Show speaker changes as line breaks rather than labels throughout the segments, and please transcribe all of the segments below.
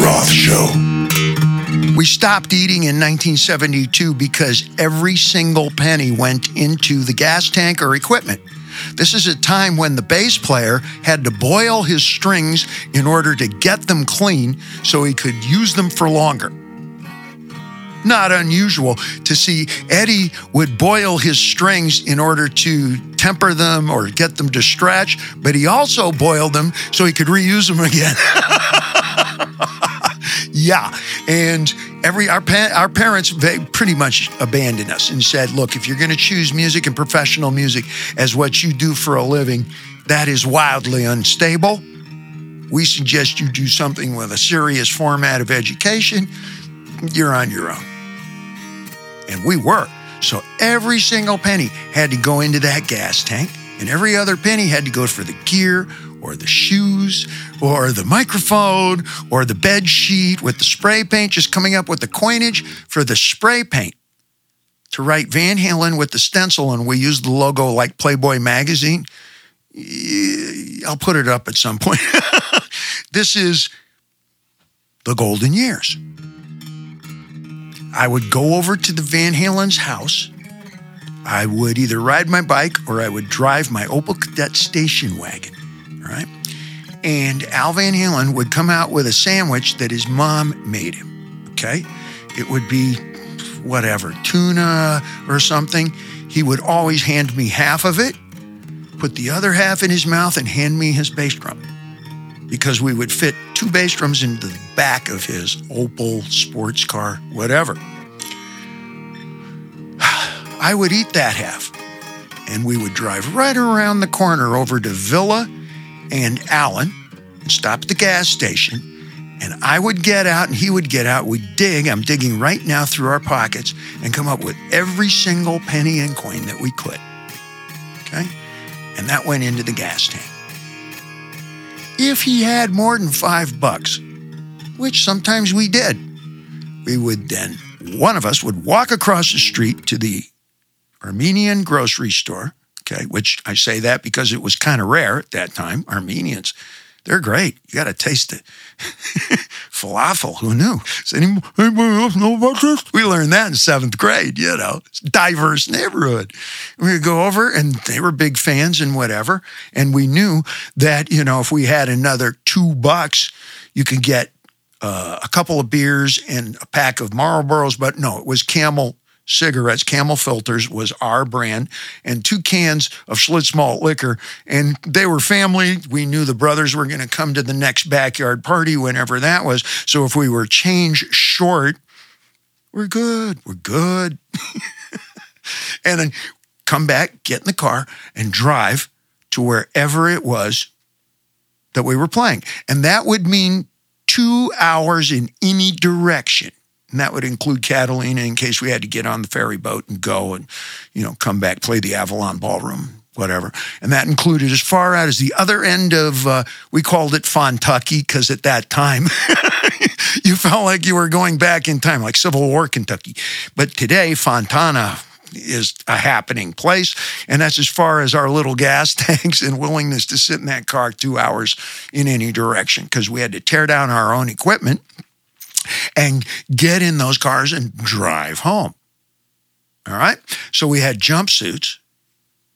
Roth Show.
We stopped eating in 1972 because every single penny went into the gas tank or equipment. This is a time when the bass player had to boil his strings in order to get them clean so he could use them for longer. Not unusual to see Eddie would boil his strings in order to temper them or get them to stretch, but he also boiled them so he could reuse them again. yeah, and every our pa- our parents pretty much abandoned us and said, "Look, if you're going to choose music and professional music as what you do for a living, that is wildly unstable. We suggest you do something with a serious format of education. You're on your own." And we were. So every single penny had to go into that gas tank, and every other penny had to go for the gear or the shoes or the microphone or the bed sheet with the spray paint, just coming up with the coinage for the spray paint to write Van Halen with the stencil, and we used the logo like Playboy magazine. I'll put it up at some point. this is the golden years. I would go over to the Van Halen's house. I would either ride my bike or I would drive my Opel Kadett station wagon, right? And Al Van Halen would come out with a sandwich that his mom made him, okay? It would be whatever, tuna or something. He would always hand me half of it, put the other half in his mouth, and hand me his bass drum because we would fit two bass drums into the back of his Opel sports car, whatever. I would eat that half, and we would drive right around the corner over to Villa and Allen and stop at the gas station. And I would get out and he would get out. We'd dig, I'm digging right now through our pockets and come up with every single penny and coin that we could. Okay? And that went into the gas tank if he had more than five bucks, which sometimes we did, we would then, one of us would walk across the street to the Armenian grocery store, okay, which I say that because it was kind of rare at that time. Armenians, they're great. You got to taste it. Falafel, who knew? Does anybody else know about this? We learned that in seventh grade, you know, diverse neighborhood. We would go over and they were big fans and whatever. And we knew that, you know, if we had another two bucks, you could get uh, a couple of beers and a pack of Marlboros, but no, it was Camel cigarettes, Camel Filters was our brand, and two cans of Schlitz malt liquor. And they were family. We knew the brothers were going to come to the next backyard party whenever that was. So if we were change short, we're good. We're good. and then come back, get in the car, and drive to wherever it was that we were playing. And that would mean two hours in any direction. And that would include Catalina in case we had to get on the ferry boat and go and, you know, come back, play the Avalon Ballroom, whatever. And that included as far out as the other end of, uh, we called it Fontucky because at that time you felt like you were going back in time, like Civil War Kentucky. But today, Fontana, is a happening place. And that's as far as our little gas tanks and willingness to sit in that car two hours in any direction because we had to tear down our own equipment and get in those cars and drive home. All right. So we had jumpsuits,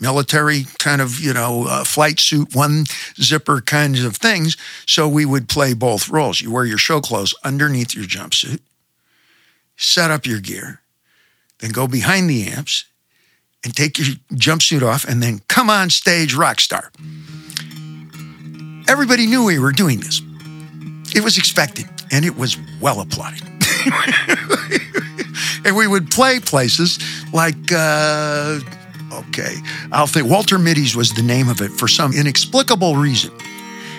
military kind of, you know, uh, flight suit, one zipper kinds of things. So we would play both roles. You wear your show clothes underneath your jumpsuit, set up your gear, then go behind the amps and take your jumpsuit off and then come on stage rock star. Everybody knew we were doing this. It was expected and it was well applauded. and we would play places like, uh, okay, I'll think Walter Mitty's was the name of it for some inexplicable reason.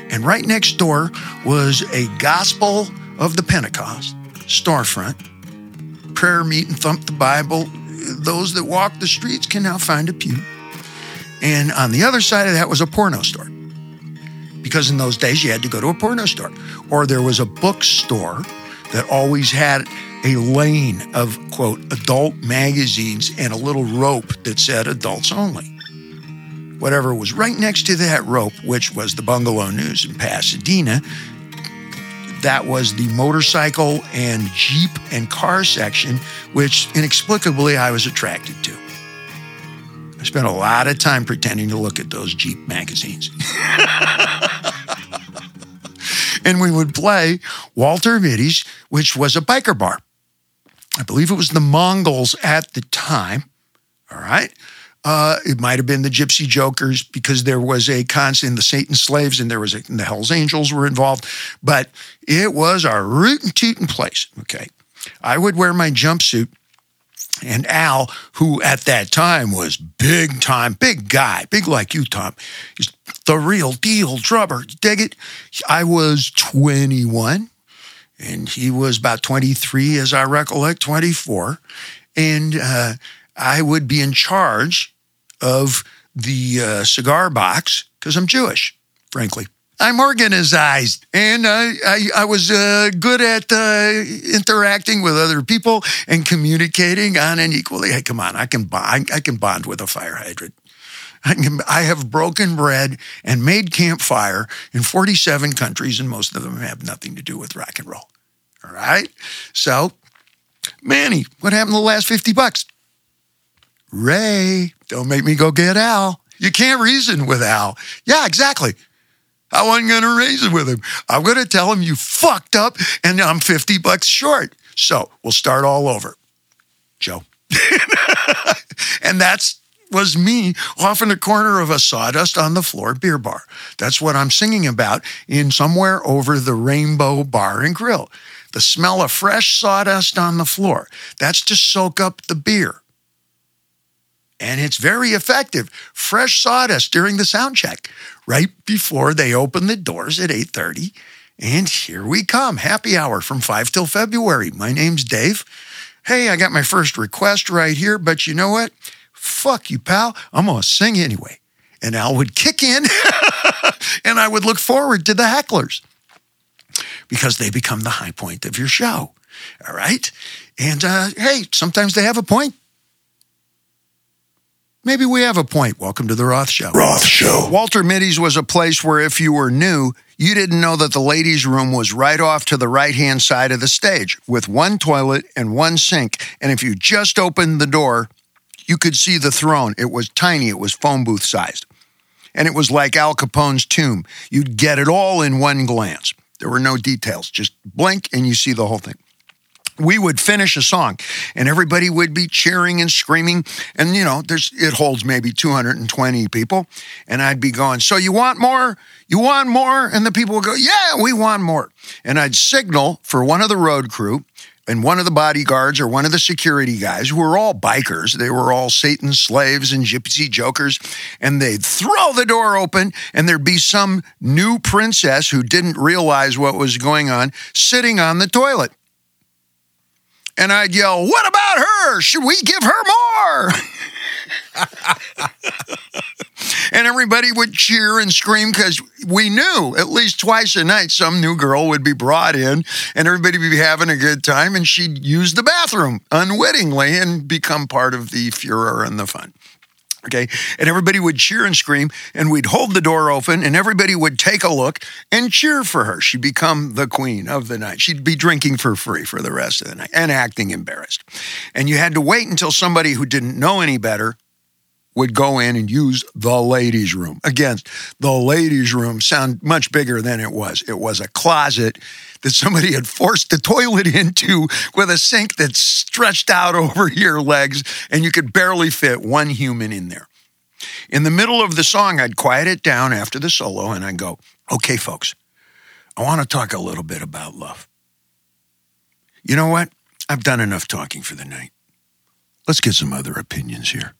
And right next door was a Gospel of the Pentecost storefront, prayer meeting, thump the Bible. Those that walk the streets can now find a pew. And on the other side of that was a porno store because in those days you had to go to a porno store. Or there was a bookstore that always had a lane of, quote, adult magazines and a little rope that said adults only. Whatever was right next to that rope, which was the Bungalow News in Pasadena, that was the motorcycle and Jeep and car section, which inexplicably I was attracted to. I spent a lot of time pretending to look at those Jeep magazines. and we would play Walter Mitty's, which was a biker bar. I believe it was the Mongols at the time. All right. Uh, it might have been the Gypsy Jokers because there was a constant, the Satan Slaves and there was a, the Hells Angels were involved, but it was a rootin' tootin' place. Okay. I would wear my jumpsuit and Al, who at that time was big time, big guy, big like you, Tom, is the real deal drummer. Dig it? I was 21 and he was about 23, as I recollect, 24. And uh, I would be in charge of the uh, cigar box because I'm Jewish, frankly. I'm organized and I, I, I was uh, good at uh, interacting with other people and communicating on an equally. Hey, come on, I can bond, I can bond with a fire hydrant. I, have broken bread and made campfire in 47 countries, and most of them have nothing to do with rock and roll. All right. So, Manny, what happened to the last 50 bucks? Ray, don't make me go get Al. You can't reason with Al. Yeah, exactly. I wasn't going to reason with him. I'm going to tell him you fucked up and I'm 50 bucks short. So we'll start all over. Joe. and that's was me off in the corner of a sawdust on the floor beer bar. That's what I'm singing about in somewhere over the Rainbow Bar and Grill. The smell of fresh sawdust on the floor. That's to soak up the beer and it's very effective. Fresh sawdust during the sound check, right before they open the doors at 8:30. And here we come, happy hour from 5 till February. My name's Dave. Hey, I got my first request right here, but you know what? Fuck you, pal. I'm going to sing anyway. And Al would kick in, and I would look forward to the hecklers because they become the high point of your show. All right. And uh, hey, sometimes they have a point, Maybe we have a point. Welcome to the Roth Show.
Roth Show.
Walter Mitty's was a place where if you were new, you didn't know that the ladies' room was right off to the right hand side of the stage with one toilet and one sink. And if you just opened the door, you could see the throne. It was tiny, it was phone booth sized. And it was like Al Capone's tomb. You'd get it all in one glance. There were no details. Just blink and you see the whole thing we would finish a song and everybody would be cheering and screaming and you know there's it holds maybe 220 people and i'd be going so you want more you want more and the people would go yeah we want more and i'd signal for one of the road crew and one of the bodyguards or one of the security guys who were all bikers they were all satan's slaves and gypsy jokers and they'd throw the door open and there'd be some new princess who didn't realize what was going on sitting on the toilet and I'd yell, What about her? Should we give her more? and everybody would cheer and scream because we knew at least twice a night some new girl would be brought in and everybody would be having a good time and she'd use the bathroom unwittingly and become part of the furor and the fun. Okay. And everybody would cheer and scream, and we'd hold the door open, and everybody would take a look and cheer for her. She'd become the queen of the night. She'd be drinking for free for the rest of the night and acting embarrassed. And you had to wait until somebody who didn't know any better would go in and use the ladies' room. Again, the ladies' room sound much bigger than it was. It was a closet that somebody had forced the toilet into with a sink that stretched out over your legs, and you could barely fit one human in there. In the middle of the song, I'd quiet it down after the solo and I'd go, okay, folks, I want to talk a little bit about love. You know what? I've done enough talking for the night. Let's get some other opinions here.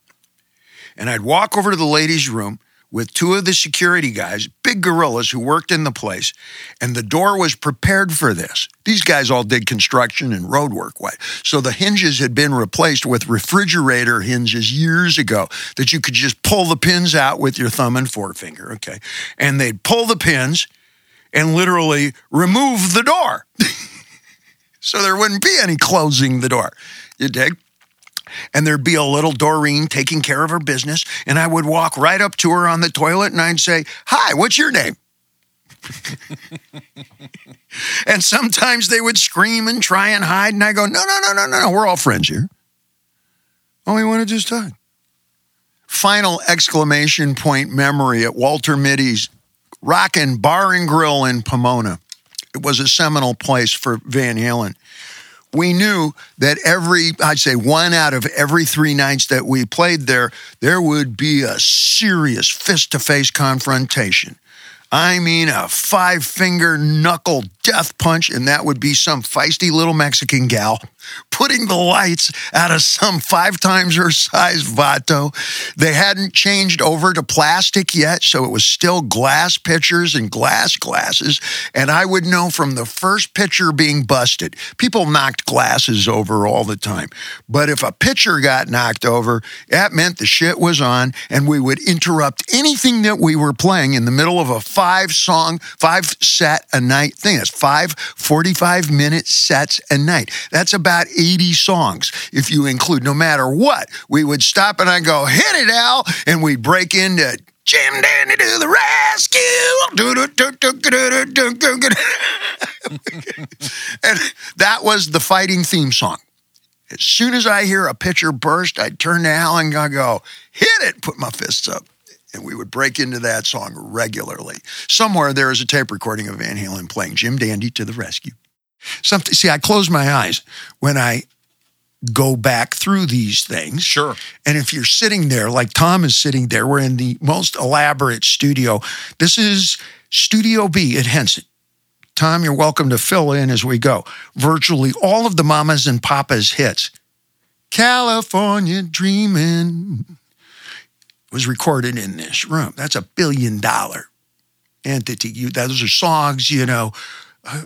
And I'd walk over to the ladies' room with two of the security guys, big gorillas who worked in the place, and the door was prepared for this. These guys all did construction and road work. So the hinges had been replaced with refrigerator hinges years ago that you could just pull the pins out with your thumb and forefinger, okay? And they'd pull the pins and literally remove the door. so there wouldn't be any closing the door. You dig? And there'd be a little Doreen taking care of her business. And I would walk right up to her on the toilet and I'd say, Hi, what's your name? and sometimes they would scream and try and hide. And I go, no, no, no, no, no, no. We're all friends here. Oh, we want to just talk. Final exclamation point memory at Walter Mitty's Rockin' Bar and Grill in Pomona. It was a seminal place for Van Halen. We knew that every, I'd say one out of every three nights that we played there, there would be a serious fist to face confrontation. I mean, a five finger knuckle death punch, and that would be some feisty little Mexican gal putting the lights out of some five times her size Vato. They hadn't changed over to plastic yet, so it was still glass pitchers and glass glasses. And I would know from the first pitcher being busted, people knocked glasses over all the time. But if a pitcher got knocked over, that meant the shit was on, and we would interrupt anything that we were playing in the middle of a five song, five set a night thing. That's five 45 minute sets a night. That's about 80 songs if you include no matter what. We would stop and I go, hit it, Al. And we break into Jim Dandy to the rescue. and that was the fighting theme song. As soon as I hear a pitcher burst, I'd turn to Al and I go, hit it, put my fists up. And we would break into that song regularly. Somewhere there is a tape recording of Van Halen playing Jim Dandy to the rescue. Something, see, I close my eyes when I go back through these things.
Sure.
And if you're sitting there, like Tom is sitting there, we're in the most elaborate studio. This is Studio B at Henson. Tom, you're welcome to fill in as we go. Virtually all of the mamas and papas hits. California Dreamin' was recorded in this room. That's a billion dollar entity. You, those are songs, you know,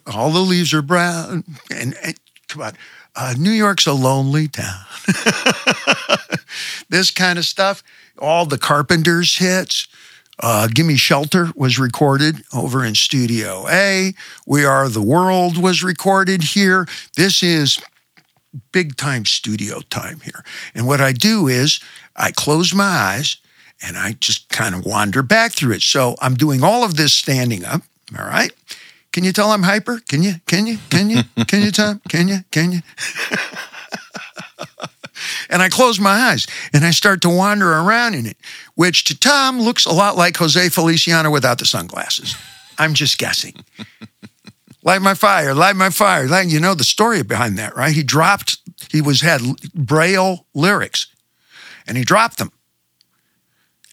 all the leaves are brown. And, and come on, uh, New York's a lonely town. this kind of stuff. All the Carpenters hits. Uh, Gimme Shelter was recorded over in Studio A. We Are the World was recorded here. This is big time studio time here. And what I do is I close my eyes and I just kind of wander back through it. So I'm doing all of this standing up. All right. Can you tell I'm hyper? Can you? Can you? Can you? Can you, Tom? Can you? Can you? and I close my eyes and I start to wander around in it, which to Tom looks a lot like Jose Feliciano without the sunglasses. I'm just guessing. light my fire, light my fire. Light, you know the story behind that, right? He dropped, he was had braille lyrics and he dropped them.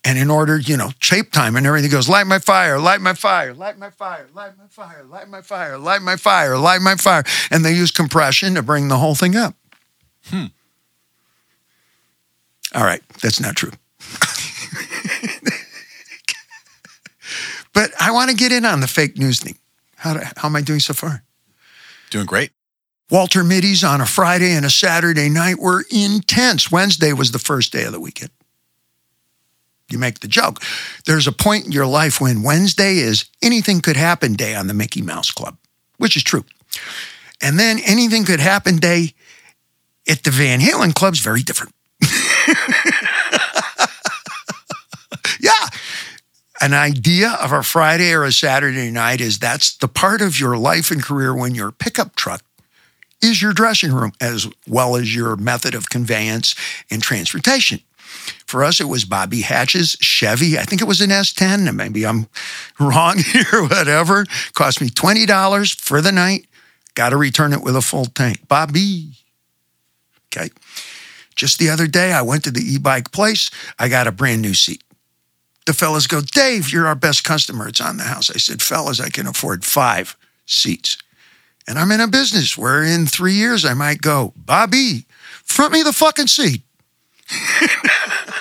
And in order, you know, shape time and everything goes, light my fire, light my fire, light my fire, light my fire, light my fire, light my fire, light my fire. And they use compression to bring the whole thing up.
Hmm.
All right, that's not true. but I want to get in on the fake news thing. How, do, how am I doing so far?
Doing great.
Walter Mitty's on a Friday and a Saturday night were intense. Wednesday was the first day of the weekend you make the joke. There's a point in your life when Wednesday is anything could happen day on the Mickey Mouse Club, which is true. And then anything could happen day at the Van Halen Club's very different. yeah. An idea of a Friday or a Saturday night is that's the part of your life and career when your pickup truck is your dressing room as well as your method of conveyance and transportation. For us, it was Bobby Hatch's Chevy. I think it was an S10, maybe I'm wrong here, whatever. Cost me $20 for the night. Got to return it with a full tank. Bobby. Okay. Just the other day, I went to the e bike place. I got a brand new seat. The fellas go, Dave, you're our best customer. It's on the house. I said, fellas, I can afford five seats. And I'm in a business where in three years I might go, Bobby, front me the fucking seat.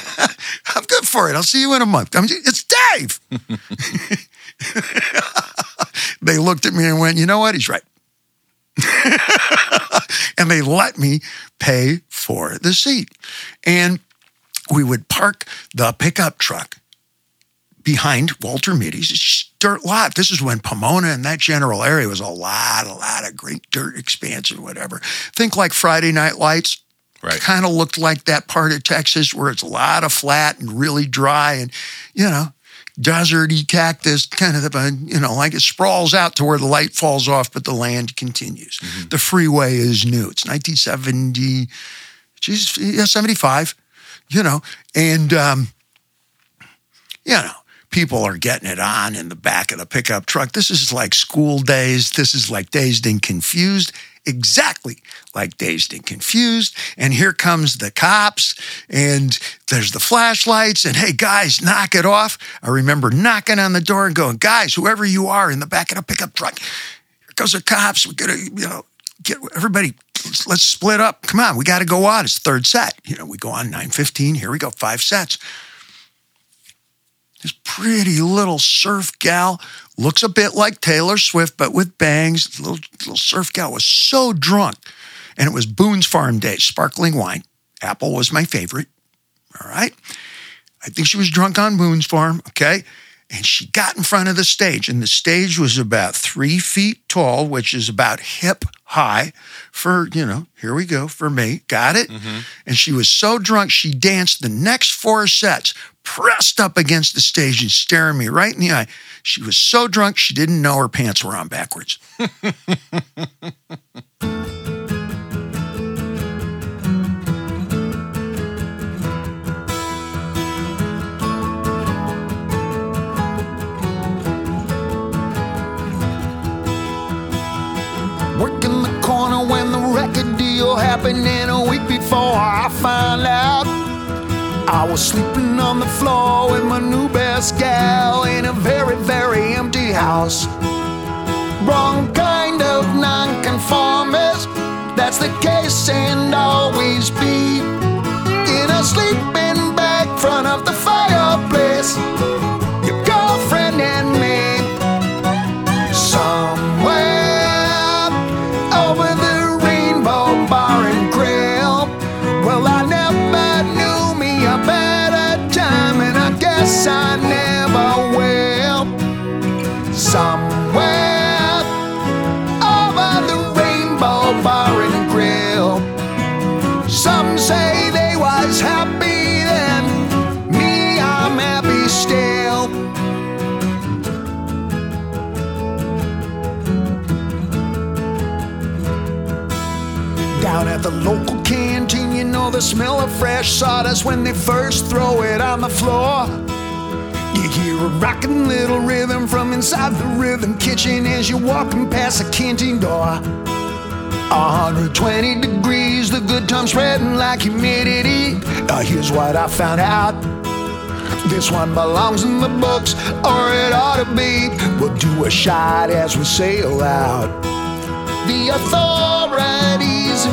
I'm good for it. I'll see you in a month. I'm, it's Dave. they looked at me and went, you know what? He's right. and they let me pay for the seat. And we would park the pickup truck behind Walter Mitty's dirt lot. This is when Pomona and that general area was a lot, a lot of great dirt expanse whatever. Think like Friday Night Lights.
Right.
Kind of looked like that part of Texas where it's a lot of flat and really dry and, you know,
deserty cactus, kind of, a, you know, like it sprawls out to where the light falls off, but the land continues. The freeway is new. It's 1970, geez, yeah, 75, you know, and, um, you know, people are getting it on in the back of the pickup truck. This is like school days. This is like dazed and confused, exactly like dazed and confused. And here comes the cops, and there's the flashlights. And hey, guys, knock it off. I remember knocking on the door and going, guys, whoever you are in the back of the pickup truck, here goes the cops. We gotta, you know, get everybody. Let's, split up. Come on, we got to go on. It's third set. You know, we go on nine fifteen. Here we go, five sets. This pretty little surf gal looks a bit like Taylor Swift, but with bangs. The little, little surf gal was so drunk. And it was Boone's Farm Day, sparkling wine. Apple was my favorite. All right. I think she was drunk on Boone's Farm. Okay. And she got in front of the stage, and the stage was about three feet tall, which is about hip high for, you know, here we go for me. Got it? Mm-hmm. And she was so drunk, she danced the next four sets, pressed up against the stage and staring me right in the eye. She was so drunk, she didn't know her pants were on backwards.
and a week before I found out, I was sleeping on the floor with my new best gal in a very, very empty house. Wrong kind of nonconformist, that's the case and always be. In a sleeping bag, front of the fireplace, the smell of fresh sawdust when they first throw it on the floor. You hear a rockin' little rhythm from inside the rhythm kitchen as you're walking past the canteen door. 120 degrees, the good time spreading like humidity. Now here's what I found out. This one belongs in the books, or it ought to be. We'll do a shot as we sail out. The authorities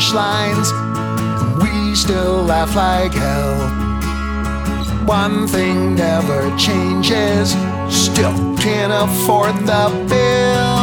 punchlines. We still laugh like hell. One thing never changes. Still can't afford the bill.